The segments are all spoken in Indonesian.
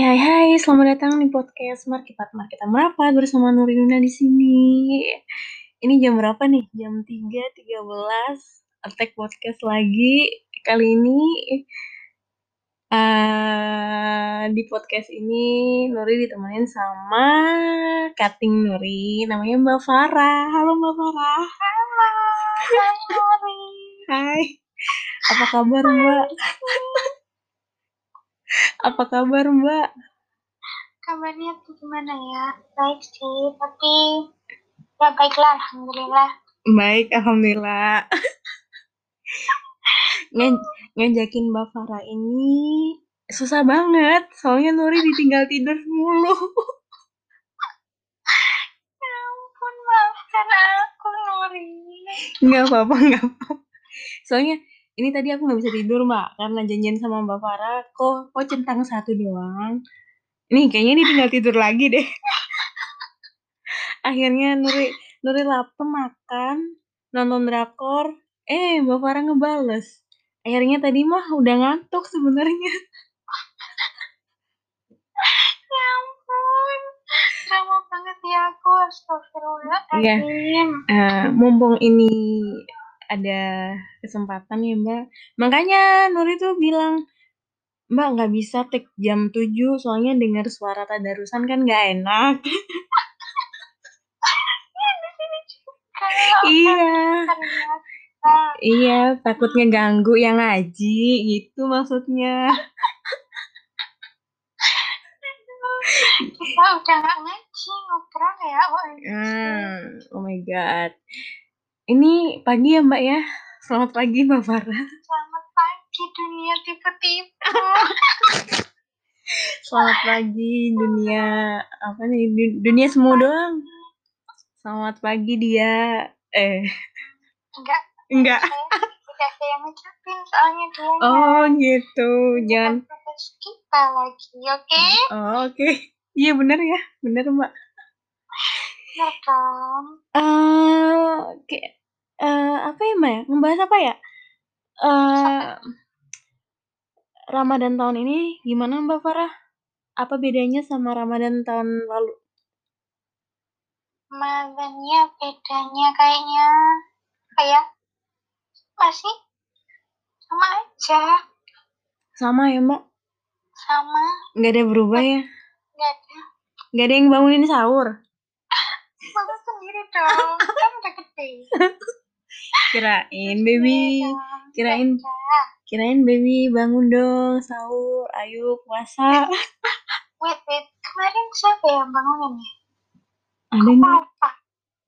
Hai hai hai, selamat datang di podcast Markipat Marketa Merapat bersama Nuri Luna di sini. Ini jam berapa nih? Jam 3.13. Attack podcast lagi. Kali ini uh, di podcast ini Nuri ditemenin sama cutting Nuri, namanya Mbak Farah. Halo Mbak Farah. Halo, hai Nuri. Hai. Apa kabar Mbak? Apa kabar Mbak? Kabarnya tuh gimana ya? Baik sih, tapi ya baiklah, alhamdulillah. Baik, alhamdulillah. Nge ngajakin Mbak Farah ini susah banget, soalnya Nuri ditinggal tidur mulu. ya ampun, maafkan aku Nuri. Nggak apa-apa, nggak apa-apa. Soalnya ini tadi aku nggak bisa tidur mbak karena janjian sama mbak Farah. Kok kok centang satu doang? Nih kayaknya ini tinggal tidur lagi deh. Akhirnya Nuri Nuri lapar makan nonton drakor. Eh mbak Farah ngebales. Akhirnya tadi mah udah ngantuk sebenarnya. Ya ampun. Drama banget ya aku astagfirullah Iya. Uh, mumpung ini ada kesempatan ya mbak. Makanya Nuri tuh bilang mbak nggak bisa take jam 7 soalnya dengar suara tadarusan kan nggak enak. Iya. Iya takutnya ganggu yang ngaji gitu maksudnya. Kita udah nggak ngaji ngobrol ya oh, hmm, oh my god. Ini pagi ya Mbak ya? Selamat pagi Mbak Farah. Selamat pagi dunia tipe-tipe. Selamat pagi dunia apa nih? Dunia semua doang. Selamat pagi dia. Eh. Enggak. Enggak. Tidak ada yang ngucapin soalnya dia. Oh gitu. Jangan. Kita lagi, oke? Okay? Oh oke. Okay. Iya benar ya, benar Mbak. Ya kan. Uh, kayak uh, apa ya Mbak ya? Membahas apa ya? Uh, Ramadan tahun ini gimana Mbak Farah? Apa bedanya sama Ramadan tahun lalu? Ramadannya bedanya kayaknya kayak masih sama aja. Sama ya Mbak? Sama. Nggak ada berubah ya? Nggak ada. Nggak ada yang bangunin sahur? Bangun sendiri dong, kan udah gede. kirain baby kirain kirain baby bangun dong sahur ayo puasa. Wait wait. Kemarin siapa yang bangunin ya? Ada mbak. lupa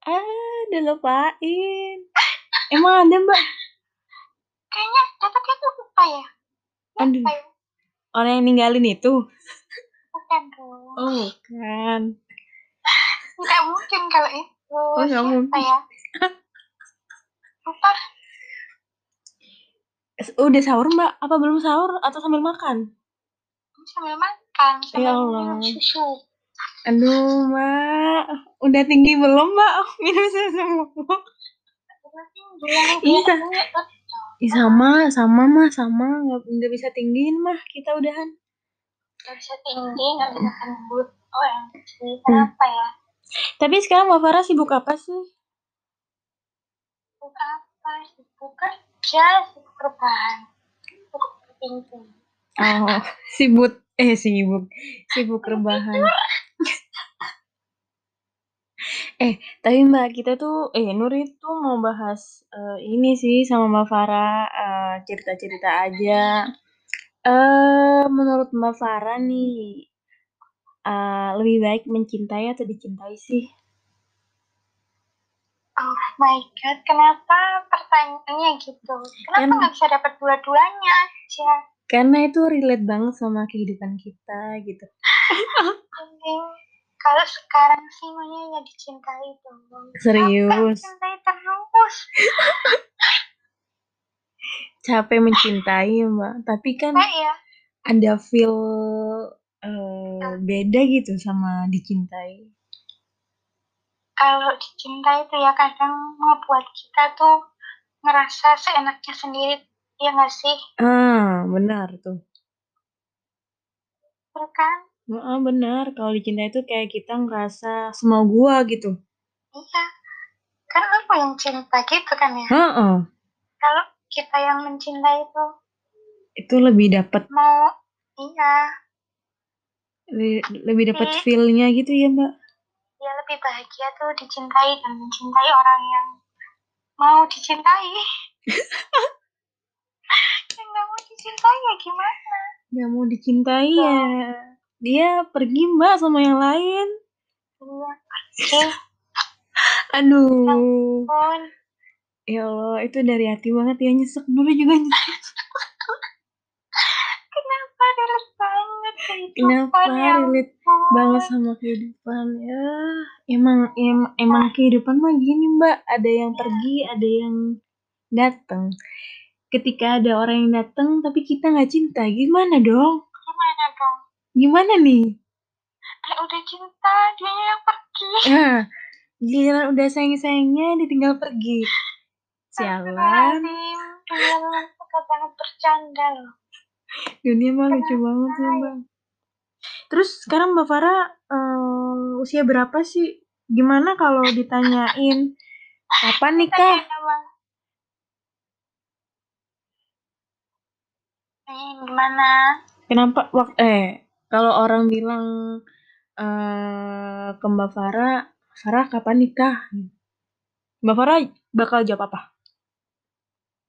ah udah lupain. Emang ada mbak? Kayaknya tapi aku lupa ya. Aduh. Ya? orang yang ninggalin itu? Bukan dong oh kan nggak mungkin kalau itu. Oh nggak mungkin. ya apa? Udah sahur mbak? Apa belum sahur atau sambil makan? Sambil makan, sambil ya Allah. minum susu. Aduh mbak, udah tinggi belum mbak minum susu? Iya. Ih, sama, sama mah, sama nggak nggak bisa tinggiin mah kita udahan. Nggak bisa tinggi, nggak bisa lembut. Oh yang sih, kenapa ya? Tapi sekarang Mbak Farah sibuk apa sih? Sibuk apa? Sibuk kerja sibuk rebahan sibuk oh sibuk eh sibuk. Sibuk rebahan eh tapi mbak kita tuh eh Nur itu mau bahas uh, ini sih sama mbak Farah uh, cerita-cerita aja. Uh, menurut mbak Farah nih uh, lebih baik mencintai atau dicintai sih Oh my god, kenapa pertanyaannya gitu? Kenapa nggak kan, bisa dapat dua-duanya aja? Karena itu relate banget sama kehidupan kita gitu. Kalau sekarang sih maunya ya dicintai dong. Serius. Dicintai terus. Capek mencintai mbak, tapi kan nah, ya. ada feel uh, beda gitu sama dicintai kalau dicinta itu ya kadang membuat kita tuh ngerasa seenaknya sendiri ya nggak sih ah benar tuh kan Heeh, bener, kalau dicintai itu kayak kita ngerasa semau gua gitu. Iya, kan aku yang cinta gitu kan ya. Heeh. Kalau kita yang mencintai itu Itu lebih dapet mau iya, le lebih dapet Iya. feel-nya gitu ya, Mbak? Ya lebih bahagia tuh dicintai dan mencintai orang yang mau dicintai. yang nggak mau dicintai ya gimana? Nggak mau dicintai ya, dia pergi Mbak sama yang lain. Iya, pergi. Aduh. Pun Ya Allah, itu dari hati banget ya, nyesek dulu juga nyesek. kenapa relate banget Kenapa ya relate ampun. Banget sama kehidupan ya? Emang em, emang kehidupan mah gini Mbak, ada yang pergi, ada yang datang. Ketika ada orang yang datang tapi kita nggak cinta, gimana dong? Gimana dong? Gimana nih? Eh udah cinta, dia yang pergi. Nah, giliran udah sayang-sayangnya ditinggal pergi. Sialan. Banget bercanda loh. Dunia mah lucu banget ya Mbak. Terus sekarang Mbak Farah eh, usia berapa sih? Gimana kalau ditanyain kapan nikah? Eh, gimana? Kenapa waktu eh kalau orang bilang eh ke Mbak Farah, Farah kapan nikah? Mbak Farah bakal jawab apa?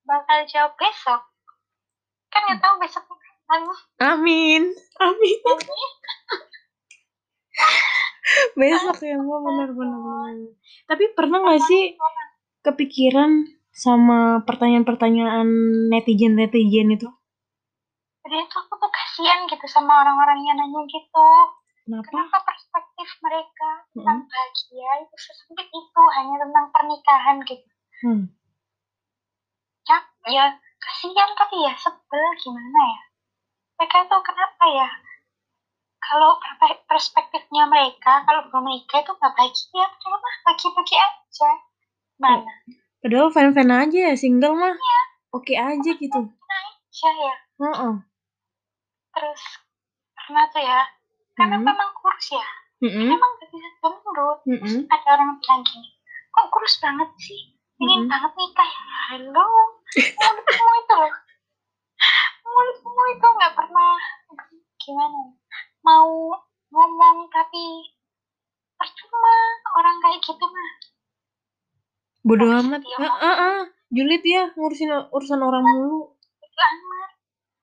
Bakal jawab besok. Kan nggak tahu besok kapan. Amin. Amin. Besok ya Mbak benar-benar. Tapi pernah nggak sih kepikiran sama pertanyaan-pertanyaan netizen-netizen itu? Itu aku tuh kasihan gitu sama orang-orang yang nanya gitu. Kenapa? Kenapa perspektif mereka tentang bahagia itu sesempit itu hanya tentang pernikahan gitu. Hmm. Ya, ya kasihan tapi ya sebel gimana ya. Kenapa ya? Kalau perspektifnya mereka, kalau belum menikah itu nggak bahagia, padahal mah bagi-bagi aja. Mana? Padahal fan-fan aja ya, single mah. Oke aja gitu. Aja ya. Heeh. Terus pernah tuh ya, karena Hmm. memang kurus ya, Mm-mm. memang gak bisa gendut. Terus Mm-mm. ada orang bilang gini, kok kurus banget sih? Ingin Mm-mm. banget nikah ya? Halo, mulutmu itu loh. Mulutmu itu nggak pernah gimana ya, mau ngomong tapi percuma orang kayak gitu mah. Bodoh amat. dia Heeh, heeh. Julid ya ngurusin urusan orang mulu. Itu amat.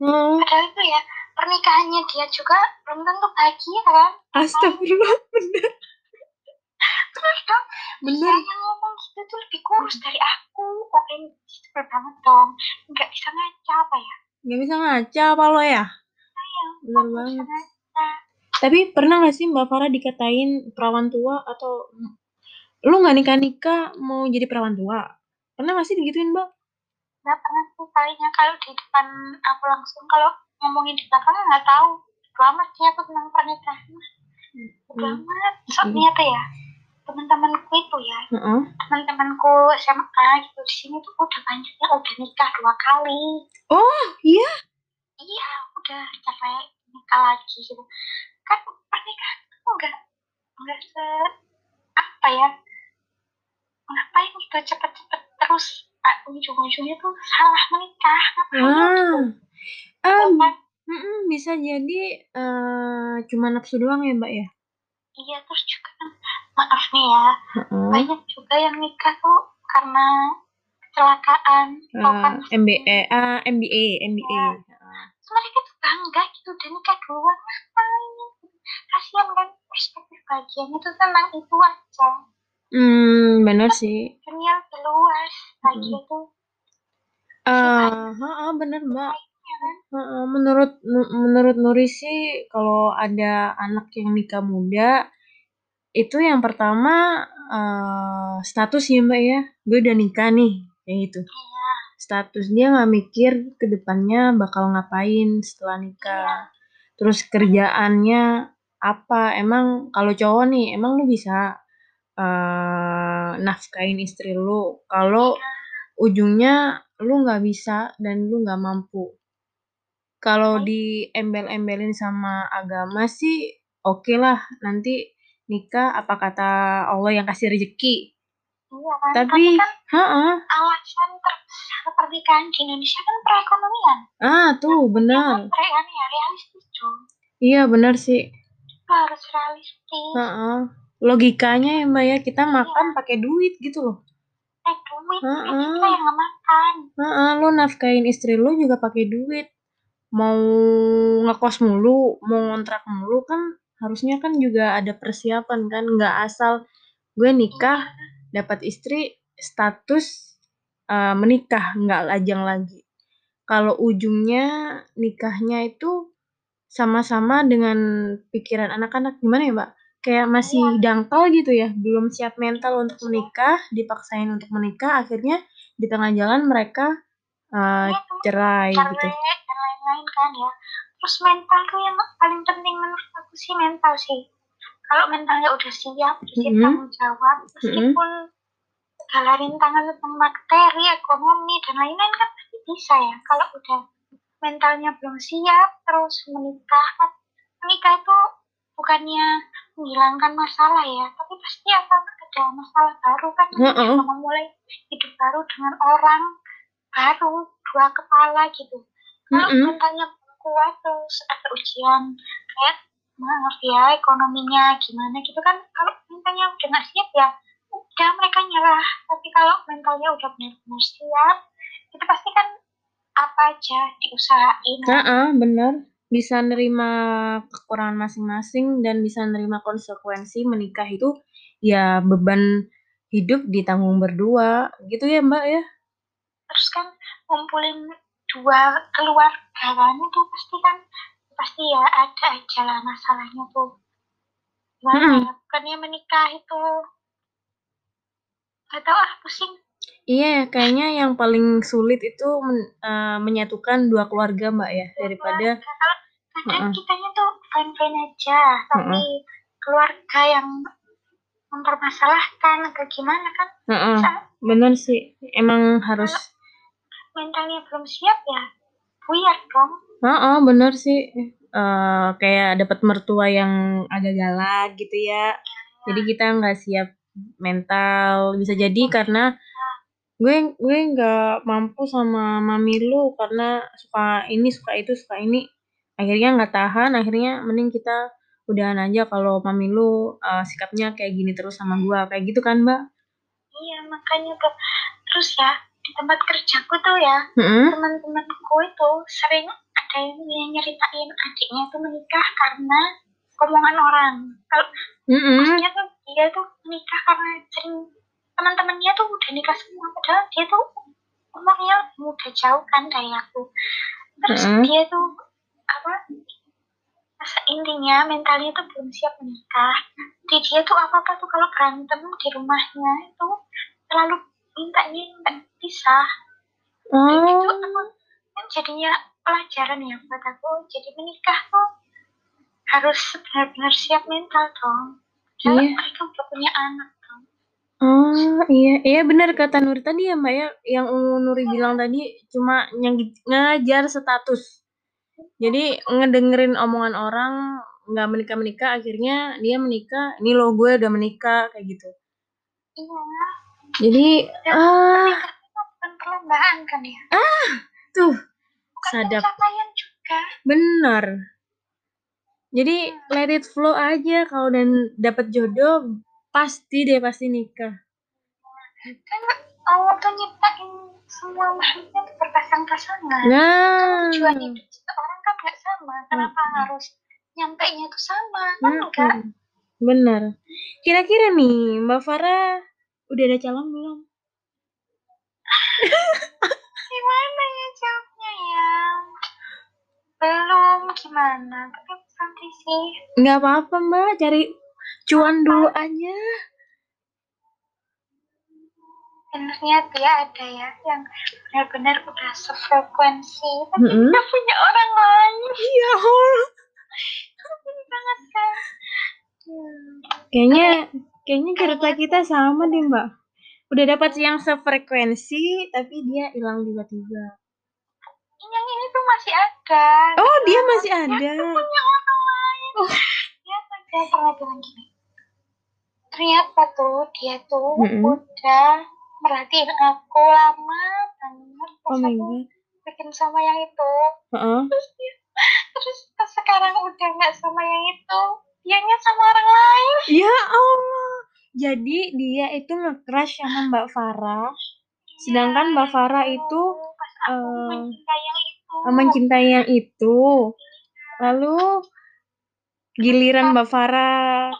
Heeh. Padahal itu ya pernikahannya dia juga belum tentu bahagia kan. Astagfirullah, bener. Terus dong, Bener. yang ngomong gitu tuh lebih kurus dari aku. Oke, sebel banget dong. Nggak bisa ngaca apa ya? Gak bisa ngaca apa lo ya? Nggak bisa banget. Tapi pernah gak sih Mbak Farah dikatain perawan tua atau lu gak nikah-nikah mau jadi perawan tua? Pernah gak sih digituin Mbak? Nggak pernah sih kalinya kalau di depan aku langsung kalau ngomongin di belakang nggak tahu. Amat sih aku tentang pernikahan. Udah Hmm. amat. Soalnya apa ya? Teman-temanku itu ya, Heeh. teman-temanku SMA gitu di sini tuh udah banyak yang udah nikah dua kali. Oh, iya. Udah capek nikah lagi gitu. Kan pernikahan itu enggak enggak se apa ya? Ngapain gitu cepet-cepet terus ah, ujung-ujungnya tuh salah menikah. Ngapain gitu? Ah. Ah, Kan? mm-mm, bisa jadi eh cuma nafsu doang ya Mbak ya? Iya, terus juga kan maaf nih ya, Heeh. banyak juga yang nikah tuh karena kecelakaan. Kan? Eh, MBA, ah, MBA, MBA. Terus mereka bangga gitu udah nikah duluan ngapain? Kasihan kan perspektif bahagianya tuh tentang itu aja. Hmm, bener sih. dunia lebih luas lagi itu Eh, heeh, bener Mbak. ya kan Heeh, menurut nu- menurut Nuri sih kalau ada anak yang nikah muda itu yang pertama eh, status ya Mbak ya. Gue udah nikah nih, kayak gitu. iya Status dia nggak mikir ke depannya bakal ngapain setelah nikah. Terus kerjaannya apa? Emang kalau cowok nih, emang lu bisa eh nafkahin istri lu. Kalau ujungnya lu nggak bisa dan lu nggak mampu. Kalau diembel-embelin sama agama sih oke lah nanti nikah apa kata Allah yang kasih rezeki. Iya kan? Tapi, kan heeh. alasan terbesar pernikahan di Indonesia kan perekonomian. Ah, tuh Nah, benar. ya, kan, ya, realistis dong. Iya, benar sih. Harus realistis. Heeh. Logikanya ya Mbak ya, kita makan Iya. pakai duit gitu loh. Eh, duit, Heeh. kita yang makan. Heeh, lo nafkain istri lo juga pakai duit. Mau ngekos mulu, mau ngontrak mulu kan harusnya kan juga ada persiapan kan, nggak asal gue nikah Iya. Dapat istri status uh, menikah nggak lajang lagi. Kalau ujungnya nikahnya itu sama-sama dengan pikiran anak-anak gimana ya mbak? Kayak masih Iya. dangkal gitu ya, belum siap mental untuk menikah, dipaksain untuk menikah, akhirnya di tengah jalan mereka uh, Iya, cerai cerai gitu. dan lain-lain kan ya. Terus mental tuh yang paling penting menurut aku sih mental sih. Kalau mentalnya udah siap, siap Mhm. tanggung jawab, meskipun segala rintangan tentang materi, ekonomi dan lain-lain kan pasti bisa ya. Kalau udah mentalnya belum siap, terus menikah kan menikah itu bukannya menghilangkan masalah ya, tapi pasti akan ada masalah baru kan, juga memulai hidup baru dengan orang baru, dua kepala gitu. Kalau Mm-mm. mentalnya kuat terus ada ujian kayak maaf ya ekonominya gimana gitu kan kalau mentalnya udah nggak siap ya udah mereka nyerah tapi kalau mentalnya udah benar-benar siap itu pasti kan apa aja diusahain Heeh, bener. Bisa nerima kekurangan masing-masing dan bisa nerima konsekuensi menikah itu ya beban hidup ditanggung berdua. Gitu ya Mbak ya? terus kan ngumpulin dua keluarga kan itu pasti kan pasti ya ada aja lah masalahnya tuh. Gimana Mm-mm. ya bukannya menikah itu. Gak tau ah pusing. Iya, kayaknya yang paling sulit itu men- eh, menyatukan dua keluarga Mbak ya daripada kalau kadang kitanya tuh fine fine aja tapi keluarga yang mempermasalahkan atau gimana kan? Heeh, saat bener sih. Emang harus mentalnya belum siap ya buyar dong Heeh, bener sih. Eh, kayak dapat mertua yang agak galak gitu ya. Jadi kita nggak siap mental. Bisa jadi karena gue gue nggak mampu sama mami lu karena suka ini suka itu suka ini. Akhirnya nggak tahan. Akhirnya mending kita udahan aja kalau mami lu eh, sikapnya kayak gini terus sama gua kayak gitu kan mbak? iya makanya tuh terus ya di tempat kerjaku tuh ya Heeh. teman-temanku itu sering ada yang nyeritain adiknya tuh menikah karena omongan orang kalau Heeh. maksudnya tuh dia tuh menikah karena sering teman-temannya tuh udah nikah semua padahal dia tuh umurnya muda jauh kan dari aku terus Heeh. dia tuh apa masa intinya mentalnya tuh belum siap menikah di dia tuh apa apa tuh kalau berantem di rumahnya itu selalu minta pisah Dan itu Oh. aku kan jadinya pelajaran ya buat aku jadi menikah tuh harus benar-benar siap mental dong Padahal Iya. mereka udah punya anak dong Oh iya, iya benar kata Nuri tadi ya Mbak ya, yang Nuri bilang tadi cuma ngejar status. Jadi ngedengerin omongan orang nggak menikah menikah, akhirnya dia menikah. Ini loh gue udah menikah kayak gitu. iya Jadi dan ah. itu bukan perlombaan kan ya? Tuh. Bukan sadap. pencapaian juga. Benar. Jadi let it flow aja. Kalau dan dapat jodoh pasti deh pasti nikah. kan Allah tuh nyiptain semua makhluknya tuh berpasang-pasangan Nah, tujuan hidup seseorang kan nggak sama. Kenapa Mm-mm. harus nyampe nya tuh sama? Kan enggak Mm-mm. Benar. Kira-kira nih, Mbak Farah udah ada calon belum? gimana ya jawabnya ya belum gimana tapi nanti sih Nggak apa-apa Mbak, cari cuan dulu aja. sebenarnya dia ada ya yang benar-benar udah sefrekuensi tapi Mm-mm. udah punya orang lain Iya. Banget kan hmm. Kayaknya kayaknya cerita kita sama deh Mbak. Udah dapat yang sefrekuensi tapi dia hilang tiba-tiba. yang ini tuh masih ada Oh, dia masih Dia ada. tuh punya orang lain Oh. dia tuh dia pernah bilang gini ternyata tuh dia tuh Mm-mm. udah merhatiin aku lama banget Oh my god. bikin sama yang itu Heeh. terus dia terus pas sekarang udah nggak sama yang itu dianya sama orang lain Ya Allah. Jadi dia itu nge-crush sama Mbak Farah. Sedangkan Mbak Farah itu eh, mencintai yang itu mencintai yang itu. Lalu giliran Mbak Farah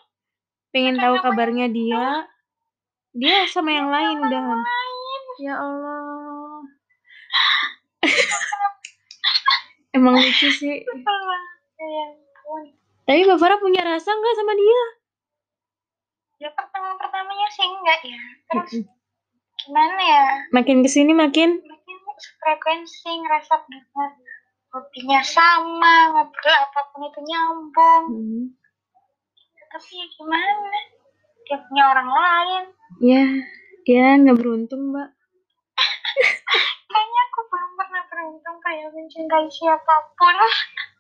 pengen tahu kabarnya dia, dia sama yang lain udahan. lain Ya Allah. Emang lucu sih. Tapi Mbak Farah punya rasa nggak sama dia? ya pertama pertamanya sih enggak ya terus gimana ya Makin ke sini makin. mungkin frekuensi ngerasa benar hobinya sama ngobrol apa pun itu nyambung Hmm. tapi ya gimana dia punya orang lain Ya, ya nggak beruntung Mbak. pernah beruntung kayak mencintai siapa pun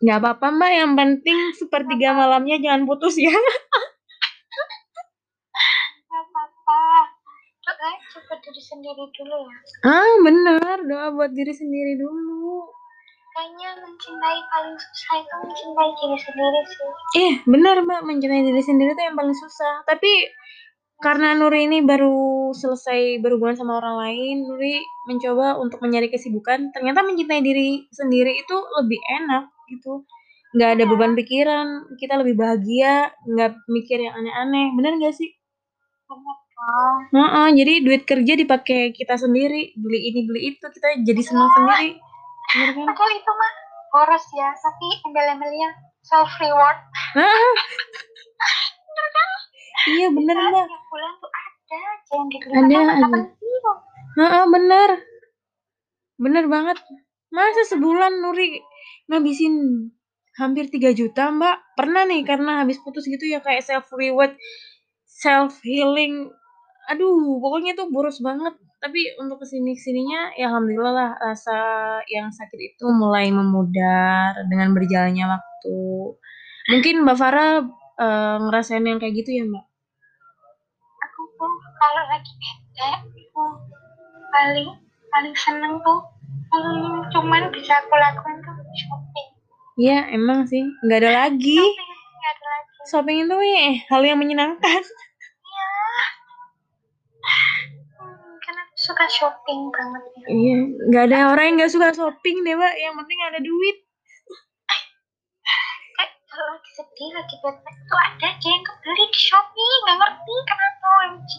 Nggak apa-apa Mbak. Yang penting sepertiga malamnya jangan putus ya. nggak apa-apa doa coba diri sendiri dulu ya Ah bener. Doa buat diri sendiri dulu. kayaknya mencintai paling susah itu mencintai diri sendiri sih Eh, benar Mbak, mencintai diri sendiri itu yang paling susah. Tapi karena Nuri ini baru selesai berhubungan sama orang lain, Nuri mencoba untuk mencari kesibukan. Ternyata mencintai diri sendiri itu lebih enak gitu. Nggak ada beban pikiran, kita lebih bahagia, nggak mikir yang aneh-aneh. Bener nggak sih? dong Heeh, jadi duit kerja dipakai kita sendiri, beli ini beli itu, kita jadi senang sendiri. Bener kan? padahal itu mah boros ya tapi embel-embelnya self reward Heeh. Iya bener Mbak. tiap bulan tuh ada aja yang dibeli Ada aja. penting Heeh, bener. Bener banget. Masa sebulan Nuri ngabisin hampir 3 juta, Mbak? Pernah nih karena habis putus gitu ya kayak self reward, self healing. Aduh, pokoknya tuh boros banget. Tapi untuk ke sini ke sininya ya alhamdulillah lah rasa yang sakit itu mulai memudar dengan berjalannya waktu. Mungkin Mbak Farah eh, ngerasain yang kayak gitu ya, Mbak? Kalau lagi bete aku paling paling seneng tuh paling cuman bisa aku lakukan tuh shopping Iya, emang sih. Nggak ada lagi. shopping nggak ada lagi Shopping itu eh, hal yang menyenangkan. iya hmm, karena aku suka shopping banget ya Iya, nggak ada orang yang nggak suka shopping deh, Mbak. Yang penting ada duit. Kalau lagi sedih lagi bete tuh ada aja yang kebeli di shopee nggak ngerti kenapa OMG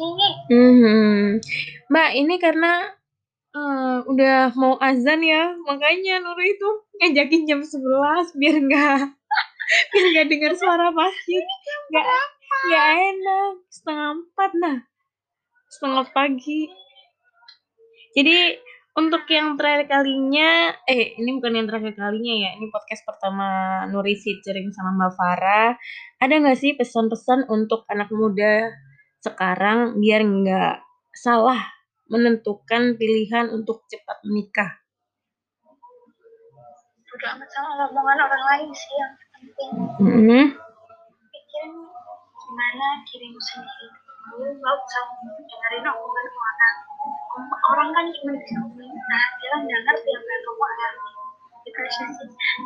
Mhm. Mbak, ini karena eh, udah mau azan ya, makanya Nurul itu ngajakin jam 11 biar nggak biar nggak dengar suara masjid. Nggak nggak enak. Setengah empat nah, setengah pagi. Jadi untuk yang terakhir kalinya, eh ini bukan yang terakhir kalinya ya, ini podcast pertama Nuri featuring sama Mbak Farah. Ada nggak sih pesan-pesan untuk anak muda sekarang biar nggak salah menentukan pilihan untuk cepat menikah? bodo amat sama omongan orang lain sih yang penting Mhm. pikirin gimana dirimu sendiri nggak usah dengerin omongan orang orang kan cuma bisa nah dia nggak ngerti apa yang kamu alami itu sih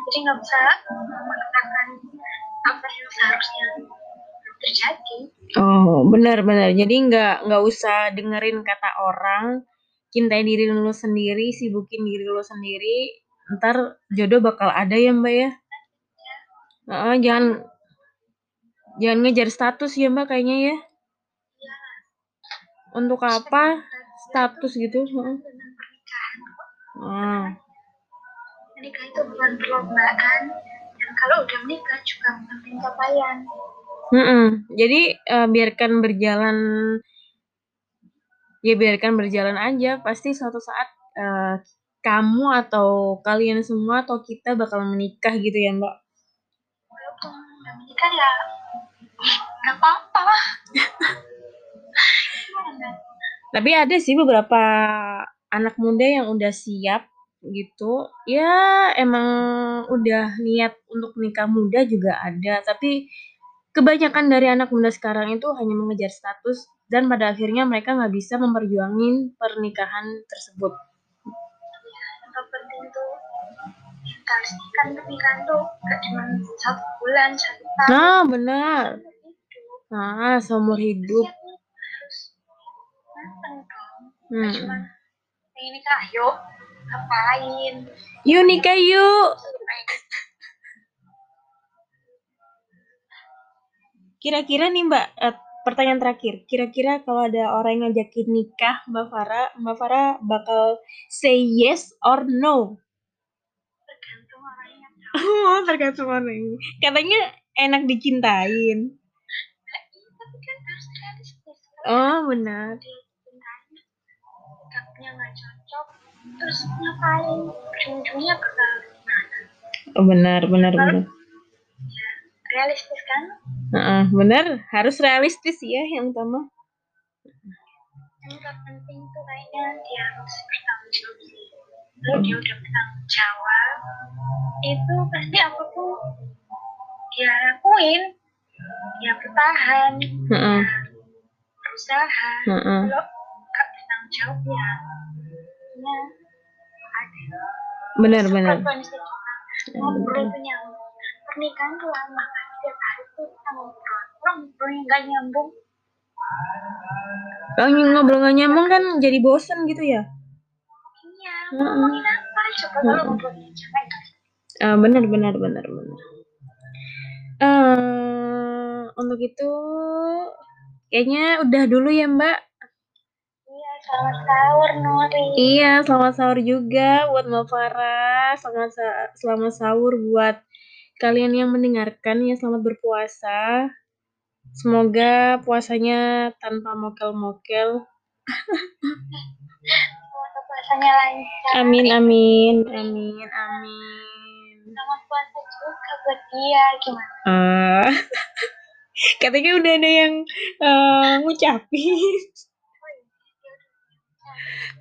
jadi nggak usah memaksakan apa yang seharusnya terjadi Oh, benar-benar. Jadi nggak nggak usah dengerin kata orang, cintai diri lu sendiri, sibukin diri lu sendiri. Ntar jodoh bakal ada ya Mbak ya. Heeh, jangan jangan ngejar status ya Mbak kayaknya ya. Untuk apa status gitu? Kok Ah. menikah itu bukan perlombaan dan kalau udah menikah juga bukan pencapaian Mm-mm. Jadi eh, biarkan berjalan, ya biarkan berjalan aja. Pasti suatu saat eh, kamu atau kalian semua atau kita bakal menikah gitu ya Mbak. walaupun menikah ya nggak apa-apa lah Tapi ada sih beberapa anak muda yang udah siap gitu. Ya emang udah niat untuk nikah muda juga ada. Tapi kebanyakan dari anak muda sekarang itu hanya mengejar status dan pada akhirnya mereka nggak bisa memperjuangin pernikahan tersebut. yang penting tuh yang kan pernikahan tuh gak cuma satu bulan satu tahun Nah, benar. Nah, seumur hidup. Hmm. Cuma pengen nikah yuk ngapain Yuk nikah yuk. Kira-kira nih Mbak, eh, pertanyaan terakhir. Kira-kira kalau ada orang yang ngajakin nikah Mbak Farah, Mbak Farah bakal say yes or no? tergantung orangnya Oh, tergantung orang. Katanya enak dicintain. nah, iya tapi kan harus realistis Oh, benar. dia cintanya sikapnya nggak cocok terus ngapain ujung-ujungnya bakal gimana Oh, benar, benar, benar. ya realistis kan Heeh, benar. Harus realistis ya yang utama. yang terpenting tuh kayaknya dia harus bertanggung jawab sih kalau dia udah bertanggung jawab itu pasti apa pun dia lakuin dia bertahan Heeh, dia berusaha heeh. kalau gak bertanggung jawab ya ya ada Benar, benar. konsekuensi juga ngobrol tuh nyambung pernikahan tuh lama kan tiap hari tuh kita ngobrol ngobrolnya nggak nyambung Kalau ngobrol nggak nyambung kan jadi bosen gitu ya? iya ngomongin apa coba kalau ngobrolnya jangan Ah, benar, benar, benar, benar. Eh, untuk itu kayaknya udah dulu ya Mbak. Selamat sahur Nuri Iya, selamat sahur juga buat Mbak Farah. Selamat sa- selamat sahur buat kalian yang mendengarkan ya. Selamat berpuasa. Semoga puasanya tanpa mokel-mokel. semoga puasanya lancar Amin, amin, amin, amin. selamat puasa juga buat dia gimana Ah, katanya udah ada yang eh, ngucapin.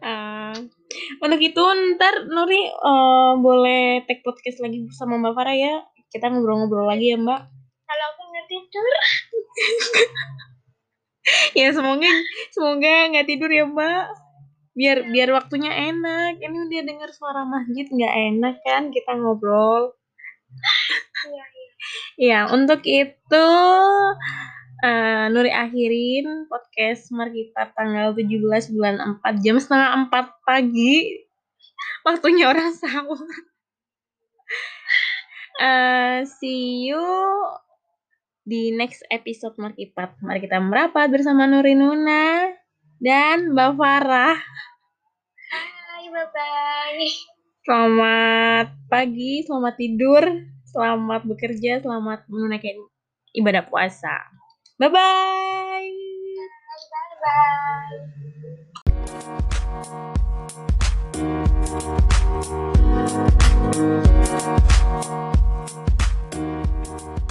Ah, untuk itu ntar Nuri eh, boleh take podcast lagi sama Mbak Farah ya. Kita ngobrol-ngobrol lagi ya Mbak. kalau aku nggak tidur Ya semoga semoga nggak tidur ya Mbak. Biar biar waktunya enak. Ini udah dengar suara masjid nggak enak kan kita ngobrol. iya iya Ya untuk itu eh, Nuri akhirin podcast Markipat tanggal 17 bulan 4 jam setengah 4 pagi. Waktunya orang sahur. Eh, see you di next episode Markipat. Mari kita merapat bersama Nuri Nuna dan Mbak Farah. hai bye bye Selamat pagi, selamat tidur, selamat bekerja, selamat menunaikan ibadah puasa. Bye bye. Bye bye.